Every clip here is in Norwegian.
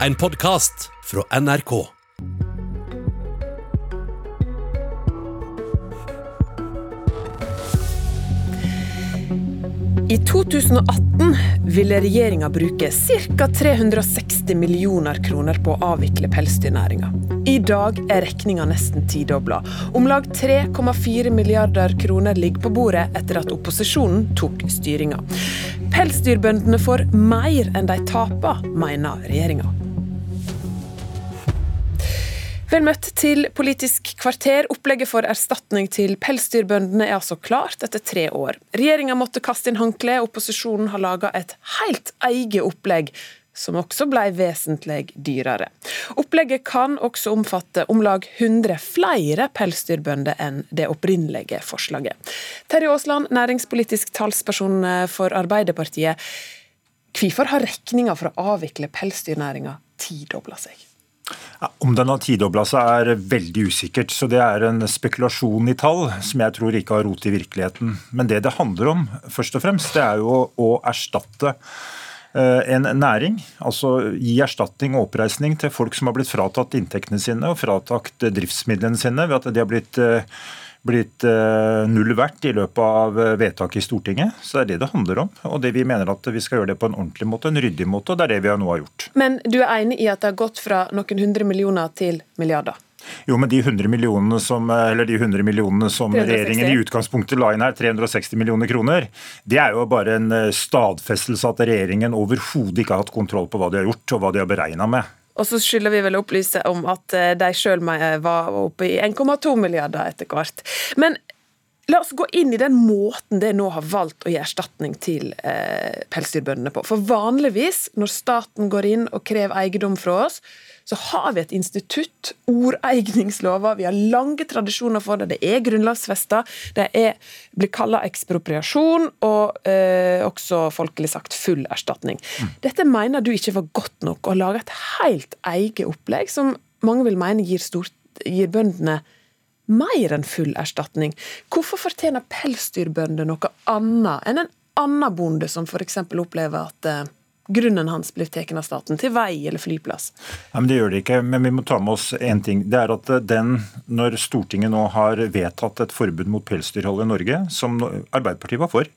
En podkast fra NRK. I 2018 ville regjeringa bruke ca. 360 millioner kroner på å avvikle pelsdyrnæringa. I dag er regninga nesten tidobla. Om lag 3,4 milliarder kroner ligger på bordet etter at opposisjonen tok styringa. Pelsdyrbøndene får mer enn de taper, mener regjeringa. Vel møtt til Politisk kvarter. Opplegget for erstatning til pelsdyrbøndene er altså klart etter tre år. Regjeringa måtte kaste inn håndkleet, opposisjonen har laga et helt eget opplegg som også ble vesentlig dyrere. Opplegget kan også omfatte om lag 100 flere pelsdyrbønder enn det opprinnelige forslaget. Terje Aasland, næringspolitisk talsperson for Arbeiderpartiet. Hvorfor har regninga for å avvikle pelsdyrnæringa tidobla seg? Om den har tidobla seg er veldig usikkert, så det er en spekulasjon i tall som jeg tror ikke har rot i virkeligheten. Men det det handler om, først og fremst, det er jo å erstatte eh, en næring, altså gi erstatning og oppreisning til folk som har blitt fratatt inntektene sine og fratatt driftsmidlene sine ved at de har blitt eh, blitt eh, null verdt i løpet av eh, vedtaket i Stortinget. Så det er det det handler om. Og det vi mener at vi skal gjøre det på en ordentlig måte, en ryddig måte, og det er det vi nå har gjort. Men du er enig i at det har gått fra noen hundre millioner til milliarder? Jo, men de 100 millionene som, eller de 100 millionene som regjeringen i utgangspunktet la inn her, 360 millioner kroner, det er jo bare en eh, stadfestelse at regjeringen overhodet ikke har hatt kontroll på hva de har gjort og hva de har beregna med. Og så skylder vi vel å opplyse om at eh, de sjøl var oppe i 1,2 milliarder etter hvert. Men la oss gå inn i den måten det nå har valgt å gi erstatning til eh, pelsdyrbøndene på. For vanligvis, når staten går inn og krever eiendom fra oss, så har vi et institutt, ordeigingslover. Vi har lange tradisjoner for det. Det er grunnlovfesta, Det er, blir kalla ekspropriasjon, og eh, også folkelig sagt full erstatning. Mm. Dette mener du ikke var godt nok å lage et helt eget opplegg, som mange vil mene gir, stort, gir bøndene mer enn full erstatning. Hvorfor fortjener pelsdyrbønder noe annet enn en annen bonde som f.eks. opplever at eh, grunnen hans blir tatt av staten, til vei eller flyplass? Ja, men Det gjør det ikke, men vi må ta med oss én ting. Det er at den, Når Stortinget nå har vedtatt et forbud mot pelsdyrhold i Norge, som Arbeiderpartiet var for,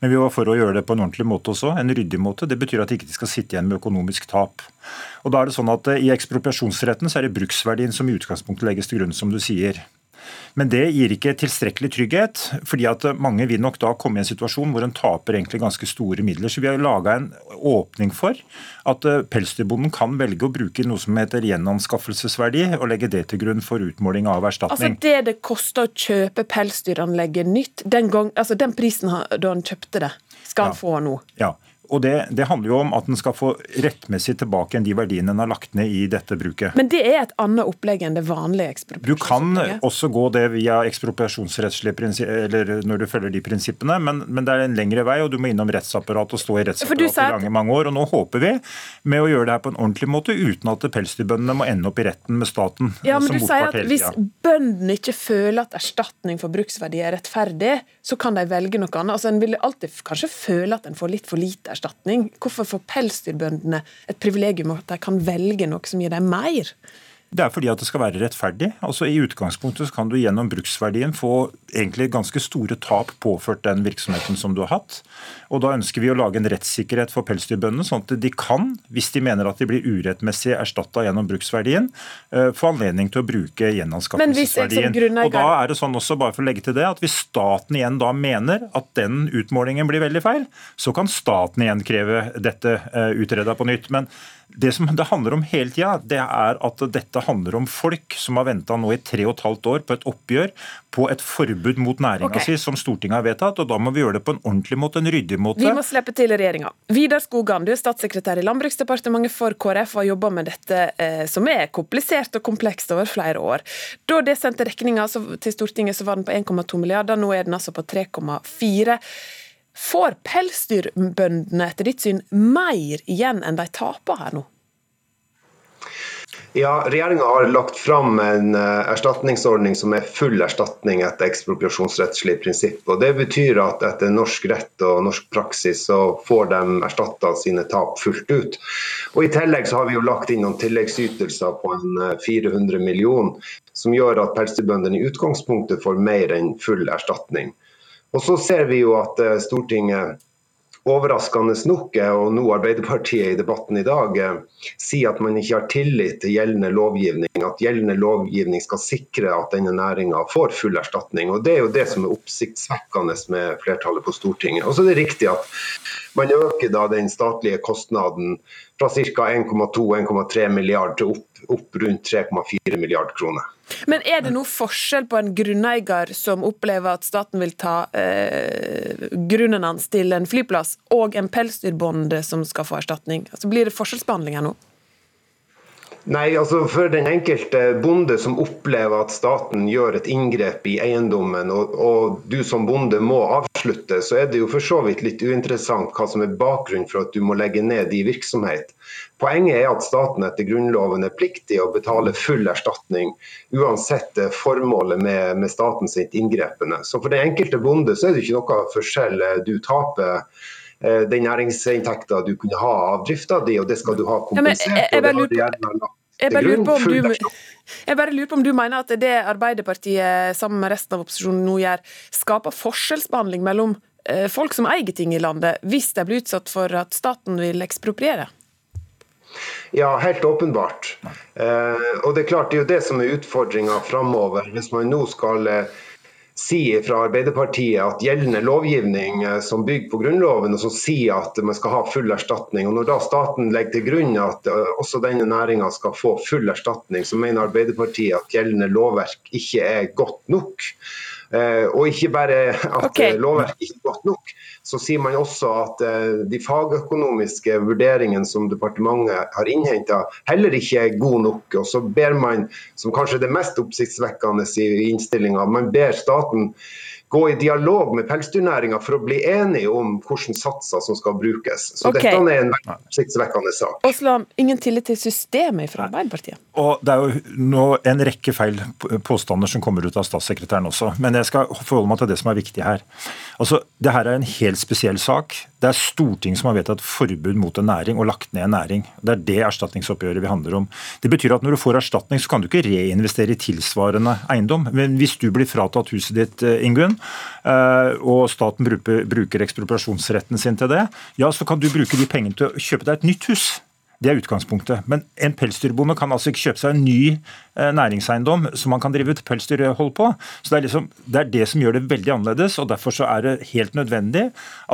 men vi var for å gjøre det på en ordentlig måte også, en ryddig måte, det betyr at de ikke skal sitte igjen med økonomisk tap. Og da er det sånn at I ekspropriasjonsretten så er det bruksverdien som i utgangspunktet legges til grunn, som du sier. Men det gir ikke tilstrekkelig trygghet, fordi at mange vil nok da komme i en situasjon hvor en taper egentlig ganske store midler. Så vi har laga en åpning for at eh, pelsdyrbonden kan velge å bruke noe som heter gjenanskaffelsesverdi, og legge det til grunn for utmåling av erstatning. Altså Det det koster å kjøpe pelsdyranlegget nytt, den, gang, altså den prisen da han kjøpte det, skal han ja. få nå? Ja. Og det, det, handler jo om at den skal få rettmessig tilbake enn de verdiene den har lagt ned i dette bruket. Men det er et annet opplegg enn det vanlige ekspropriasjonsopplegget? Du kan også gå det via ekspropriasjonsrettslige prinsipper, eller når du følger de prinsippene, men, men, det er en lengre vei, og du må innom rettsapparatet og stå i rettsapparatet i lange, mange år. Og nå håper vi med å gjøre det her på en ordentlig måte, uten at pelsdyrbøndene må ende opp i retten med staten. Ja, men du sier at Hvis bøndene ikke føler at erstatning for bruksverdi er rettferdig, så kan de velge noe annet. Altså, En vil alltid kanskje føle at en får litt for lite erstatning erstatning. Hvorfor får pelsdyrbøndene et privilegium at de kan velge noe som gir dem mer? Det er fordi at det skal være rettferdig. Altså I utgangspunktet så kan du gjennom bruksverdien få egentlig ganske store tap påført den virksomheten som du har hatt. Og Da ønsker vi å lage en rettssikkerhet for pelsdyrbøndene, sånn at de kan, hvis de mener at de blir urettmessig erstatta gjennom bruksverdien, eh, få anledning til å bruke gjenanskaffelsesverdien. Og Da er det sånn også, bare for å legge til det, at hvis staten igjen da mener at den utmålingen blir veldig feil, så kan staten igjen kreve dette eh, utreda på nytt. Men det som det handler om hele tida, det er at dette handler om folk som har venta nå i tre og et halvt år på et oppgjør, på et forbud mot næringa okay. si som Stortinget har vedtatt. og Da må vi gjøre det på en ordentlig måte, en ryddig måte. Vi må slippe til regjeringa. Vidar Skogan, du er statssekretær i Landbruksdepartementet for KrF og har jobba med dette eh, som er komplisert og komplekst over flere år. Da det sendte regninga til Stortinget, så var den på 1,2 milliarder, nå er den altså på 3,4. Får pelsdyrbøndene etter ditt syn mer igjen enn de taper her nå? Ja, Regjeringa har lagt fram en uh, erstatningsordning som er full erstatning etter ekspropriasjonsrettslig prinsipp. og Det betyr at etter norsk rett og norsk praksis så får de erstatta sine tap fullt ut. Og I tillegg så har vi jo lagt inn noen tilleggsytelser på en 400 millioner million, som gjør at pelsdyrbøndene i utgangspunktet får mer enn full erstatning. Og så ser vi jo at uh, Stortinget overraskende nok, og nå Arbeiderpartiet i debatten i dag, eh, sier at man ikke har tillit til gjeldende lovgivning. At gjeldende lovgivning skal sikre at denne næringa får full erstatning. og Det er jo det som er oppsiktsvekkende med flertallet på Stortinget. Og så er det riktig at man øker den statlige kostnaden fra ca. 1,2-1,3 milliard til opp, opp rundt 3,4 milliard kroner. Men er det noe forskjell på en grunneier som opplever at staten vil ta eh, grunnen hans til en flyplass, og en pelsdyrbonde som skal få erstatning? Altså, blir det forskjellsbehandling her nå? Nei, altså For den enkelte bonde som opplever at staten gjør et inngrep i eiendommen, og, og, du som bonde må avslutte, så er det jo for så vidt litt uinteressant hva som er bakgrunnen for at du må legge ned i virksomhet. Poenget er at staten etter Grunnloven er pliktig å betale full erstatning, uansett formålet med, med statens inngrepene. Så For den enkelte bonde så er det ikke noe forskjell. Du taper Eh, den næringsinntekta du kunne ha av drifta di, og det skal du ha kompensert. Ja, jeg, jeg, jeg, bare lurer på om du jeg bare lurer på om du mener at det Arbeiderpartiet sammen med resten av opposisjonen nå gjør, skaper forskjellsbehandling mellom eh, folk som eier ting i landet, hvis de blir utsatt for at staten vil ekspropriere? Ja, helt åpenbart. Eh, og det er klart det er jo det som er utfordringa framover. Hvis man nå skal eh, sier fra Arbeiderpartiet at gjeldende lovgivning eh, som bygger på Grunnloven, og som sier at man skal ha full erstatning. og Når da staten legger til grunn at eh, også denne næringa skal få full erstatning, så mener Arbeiderpartiet at gjeldende lovverk ikke er godt nok. Eh, og ikke bare at okay. lovverket ikke er godt nok, så sier man også at de fagøkonomiske vurderingene som departementet har innhenta, heller ikke er gode nok. Og så ber man, som kanskje det mest oppsiktsvekkende i innstillinga, man ber staten gå i dialog med pelsdyrnæringa for å bli enige om hvilke satser som skal brukes. Så okay. dette er en oppsiktsvekkende sak. Osland, ingen tillit til systemet fra Arbeiderpartiet? Og Det er jo nå en rekke feil påstander som kommer ut av statssekretæren også. Men jeg skal forholde meg til det som er viktig her. Altså, Det her er en helt spesiell sak. Det er Stortinget som har vedtatt forbud mot en næring og lagt ned en næring. Det er det erstatningsoppgjøret vi handler om. Det betyr at når du får erstatning, så kan du ikke reinvestere i tilsvarende eiendom. Men hvis du blir fratatt huset ditt, eh, Ingunn, Eh, og staten bruker ekspropriasjonsretten sin til det, ja, så kan du bruke de pengene til å kjøpe deg et nytt hus. Det er utgangspunktet. Men en pelsdyrbonde kan altså ikke kjøpe seg en ny eh, næringseiendom som man kan drive et pelsdyrhold på. Så det er, liksom, det er, det som gjør det veldig annerledes. og Derfor så er det helt nødvendig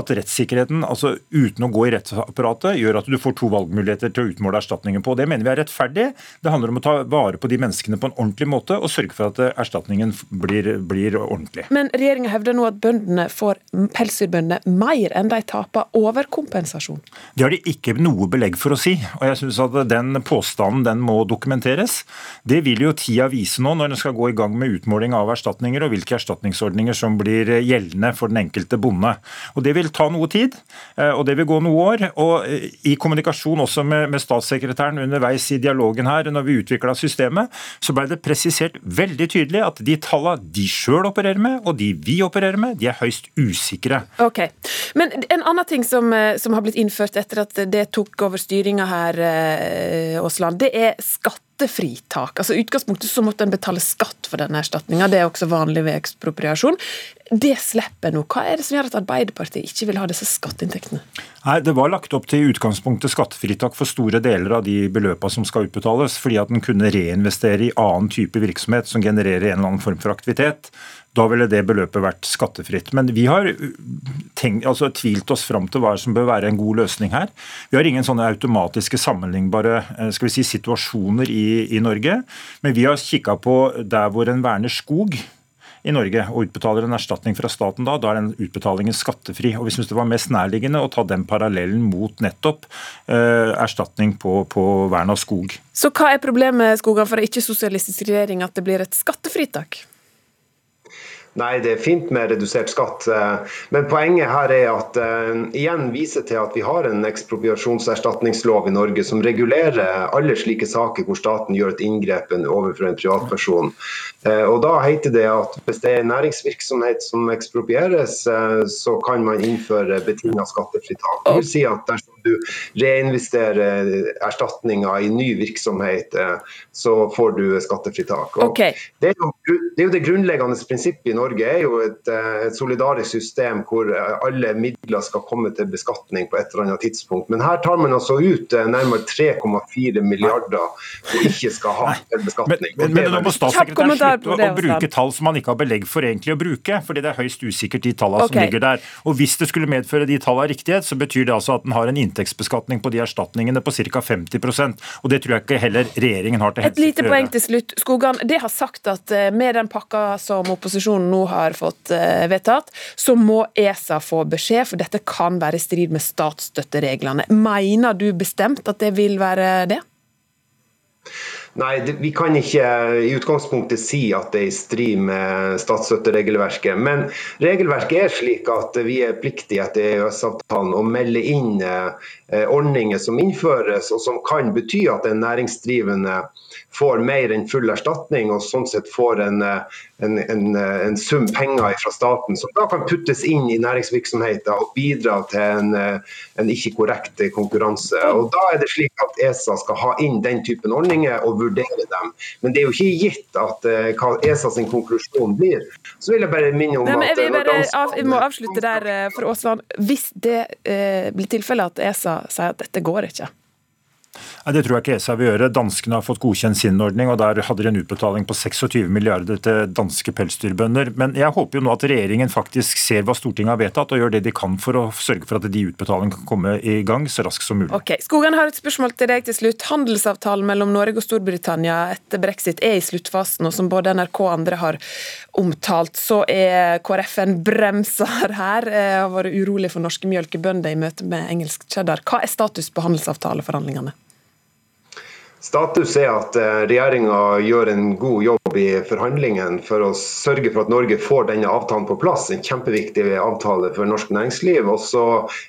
at rettssikkerheten, altså uten å gå i rettsapparatet, gjør at du får to valgmuligheter til å utmåle erstatningen på. Det mener vi er rettferdig. Det handler om å ta vare på de menneskene på en ordentlig måte og sørge for at eh, erstatningen blir, blir ordentlig. Men regjeringa hevder nå at bøndene får pelsdyrbøndene mer enn de taper overkompensasjon? Det har de ikke noe belegg for å si og jeg synes at Den påstanden den må dokumenteres. Det vil jo tida vise nå når en skal gå i gang med utmåling av erstatninger og hvilke erstatningsordninger som blir gjeldende for den enkelte bonde. Og Det vil ta noe tid, eh, og det vil gå noe år. og eh, I kommunikasjon også med, med statssekretæren underveis i dialogen her, når vi utvikla systemet, så ble det presisert veldig tydelig at de tallene de sjøl opererer med, og de vi opererer med, de er høyst usikre. Ok, Men en annen ting som, eh, som har blitt innført etter at det tok over styringa her, her, eh, Aasland, det er skattefritak. Altså utgangspunktet så måtte en betale skatt for denne erstatninga, det er også vanlig ved ekspropriasjon. Det slipper nå. Hva er det som gjør at Arbeiderpartiet ikke vil ha disse skatteinntektene? Nei, Det var lagt opp til utgangspunktet skattefritak for store deler av de beløpene som skal utbetales, fordi at en kunne reinvestere i annen type virksomhet som genererer en eller annen form for aktivitet. Da ville det beløpet vært skattefritt. Men vi har uh, tenkt, altså, tvilt oss fram til hva som bør være en god løsning her. Vi har ingen sånne automatiske sammenlignbare uh, skal vi si, situasjoner i, i Norge. Men vi har kikka på der hvor en verner skog i Norge og utbetaler en erstatning fra staten da, da er den utbetalingen skattefri. Og Vi syns det var mest nærliggende å ta den parallellen mot nettopp eh, erstatning på, på, vern av skog. Så hva er problemet med skogene for en ikke-sosialistisk regjering at det blir et skattefritak? Nei, det er fint med redusert skatt. Eh, men poenget her er at uh, igjen viser til at vi har en ekspropriasjonserstatningslov i Norge som regulerer alle slike saker hvor staten gjør et inngrep overfor en privatperson. Uh, og Da heter det at hvis det er næringsvirksomhet som eksproprieres, så kan man innføre betinga skattefritak. Det vil si at dersom du reinvesterer erstatninga i ny virksomhet, så får du skattefritak. Okay. Det, er jo, det, er jo, det grunnleggende prinsippet i Norge er jo et, eh, et, solidarisk system hvor eh, alle midler skal komme til beskatning på et eller annet tidspunkt. Men her tar man altså ut eh, nærmere 3,4 milliarder som ikke skal ha til beskatning. Men, men, men nå må statssekretæren slutte å, å bruke tall som man ikke har belegg for egentlig å bruke, fordi det er høyst usikkert de tallene okay. som ligger der. Og Hvis det skulle medføre de tallene riktighet, så betyr det altså at den har en inntektsbeskatning på de erstatningene på ca. 50 og Det tror jeg ikke heller regjeringen har til hensikt å gjøre. Et lite poeng til slutt. Skogan, det har sagt at med den pakka som opposisjonen nå har fått eh, vedtatt, så må ESA få beskjed, for dette kan være i strid med statsstøttereglene. Mener du bestemt at det vil være det? Nei, Vi kan ikke i utgangspunktet si at det er i strid med statsstøtteregelverket. Men regelverket er slik at vi er pliktige etter EØS-avtalen å melde inn eh, ordninger som innføres, og som kan bety at en næringsdrivende får mer enn full erstatning, og sånn sett får en, eh, en, en, eh, en sum penger fra staten som da kan puttes inn i næringsvirksomheten og bidra til eh, en ikke korrekt konkurranse. Og Da er det slik at ESA skal ha inn den typen ordninger og vurdere dem. Men det er jo ikke gitt at hva ESA sin konklusjon blir. Så vil jeg bare minne om Nei, at vi, bare, av, vi, må avslutte der for Aasland. Hvis det uh, blir tilfellet at ESA sier at dette går ikke, Nei, Det tror jeg ikke ESA vil gjøre. Danskene har fått godkjent sin ordning, og der hadde de en utbetaling på 26 milliarder til danske pelsdyrbønder. Men jeg håper jo nå at regjeringen faktisk ser hva Stortinget har vedtatt, og gjør det de kan for å sørge for at de utbetalingene kan komme i gang så raskt som mulig. Ok, Skogen har et spørsmål til deg til slutt. Handelsavtalen mellom Norge og Storbritannia etter brexit er i sluttfasen, og som både NRK og andre har omtalt, så er KrF en bremser her. Jeg har vært urolig for norske mjølkebønder i møte med engelsk cheddar. Hva er status på handelsavtaleforhandlingene? Status er at eh, regjeringa gjør en god jobb i forhandlingene for å sørge for at Norge får denne avtalen på plass. En kjempeviktig avtale for norsk næringsliv. Og så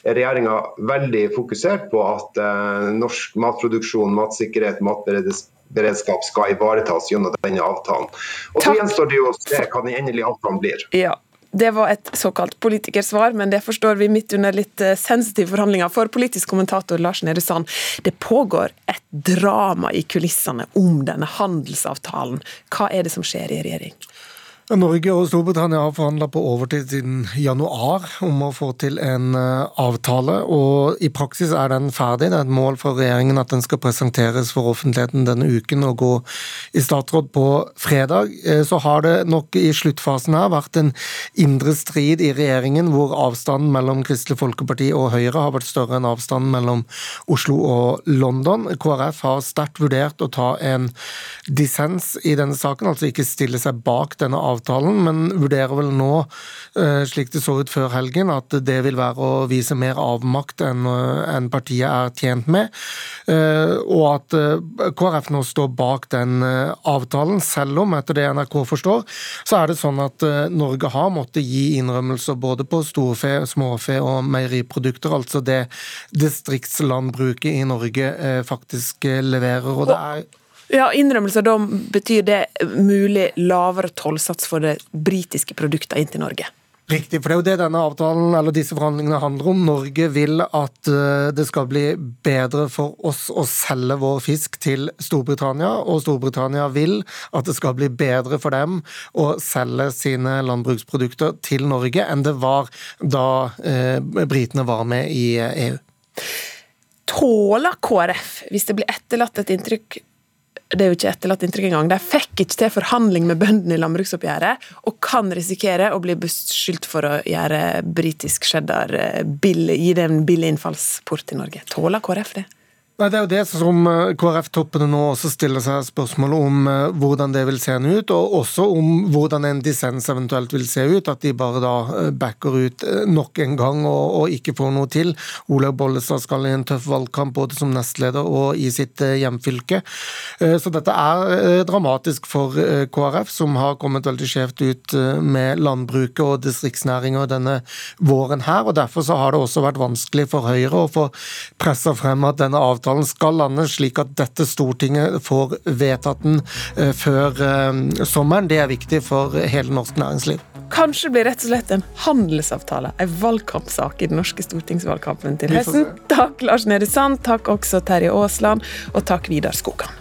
er regjeringa veldig fokusert på at eh, norsk matproduksjon, matsikkerhet, matberedskap skal ivaretas gjennom denne avtalen. Og Så gjenstår det jo å se hva den endelige avtalen blir. Ja, det var et såkalt politikersvar, men det forstår vi midt under litt eh, sensitive forhandlinger. For politisk kommentator Lars Nehru Sand, det pågår et drama i kulissene om denne handelsavtalen. Hva er det som skjer i regjering? Norge og Storbritannia har forhandla på overtid siden januar om å få til en eh, avtale, og i praksis er den ferdig. Det er et mål for regjeringen at den skal presenteres for offentligheten denne uken og gå i statsråd på fredag. Eh, så har det nok i sluttfasen her vært en indre strid i regjeringen hvor avstanden mellom Kristelig Folkeparti og Høyre har vært større enn avstanden mellom Oslo og London. KrF har sterkt vurdert å ta en dissens i denne saken, altså ikke stille seg bak denne avtalen avtalen, men vurderer vel nå, eh, slik det så ut før helgen, at det vil være å vise mer avmakt enn eh, partiet er tjent med. Eh, og at KrF nå står bak den avtalen, selv om, etter det NRK forstår, så er det sånn at Norge har måttet gi innrømmelser både på storfe, småfe og meieriprodukter, altså det distriktslandbruket i Norge faktisk leverer. og det er ja, Innrømmelser, da betyr det mulig lavere tollsats for de britiske produktene inn til Norge? Riktig, for det er jo det denne avtalen eller disse forhandlingene handler om. Norge vil at eh, det skal bli bedre for oss å selge vår fisk til Storbritannia, og Storbritannia vil at det skal bli bedre for dem å selge sine landbruksprodukter til Norge enn det var da eh, britene var med i EU. Tåler KrF, hvis det blir etterlatt et inntrykk det er jo ikke etterlatt inntrykk engang. De fikk ikke til forhandling med bøndene i landbruksoppgjøret, og kan risikere å bli beskyldt for å gjøre britisk cheddar billig, gi det en billig innfallsport til Norge. Tåler KrF det? Nei, Det er jo det som eh, KrF-toppene nå også stiller seg spørsmål om eh, hvordan det vil se ut, og også om hvordan en dissens eventuelt vil se ut. At de bare da eh, backer ut nok en gang og, og ikke får noe til. Olaug Bollestad skal i en tøff valgkamp både som nestleder og i sitt hjemfylke. Så dette er dramatisk for KrF, som har kommet veldig skjevt ut med landbruket og distriktsnæringer denne våren her. og Derfor så har det også vært vanskelig for Høyre å få pressa frem at denne avtalen avtalen skal landes, slik at dette Stortinget får vedtatt den eh, før eh, sommeren. Det er viktig for hele norsk næringsliv. Kanskje blir rett og slett en handelsavtale en valgkampsak i den norske stortingsvalgkampen til høsten. Takk Lars Nehru Sand, takk også Terje Aasland, og takk Vidar Skogan.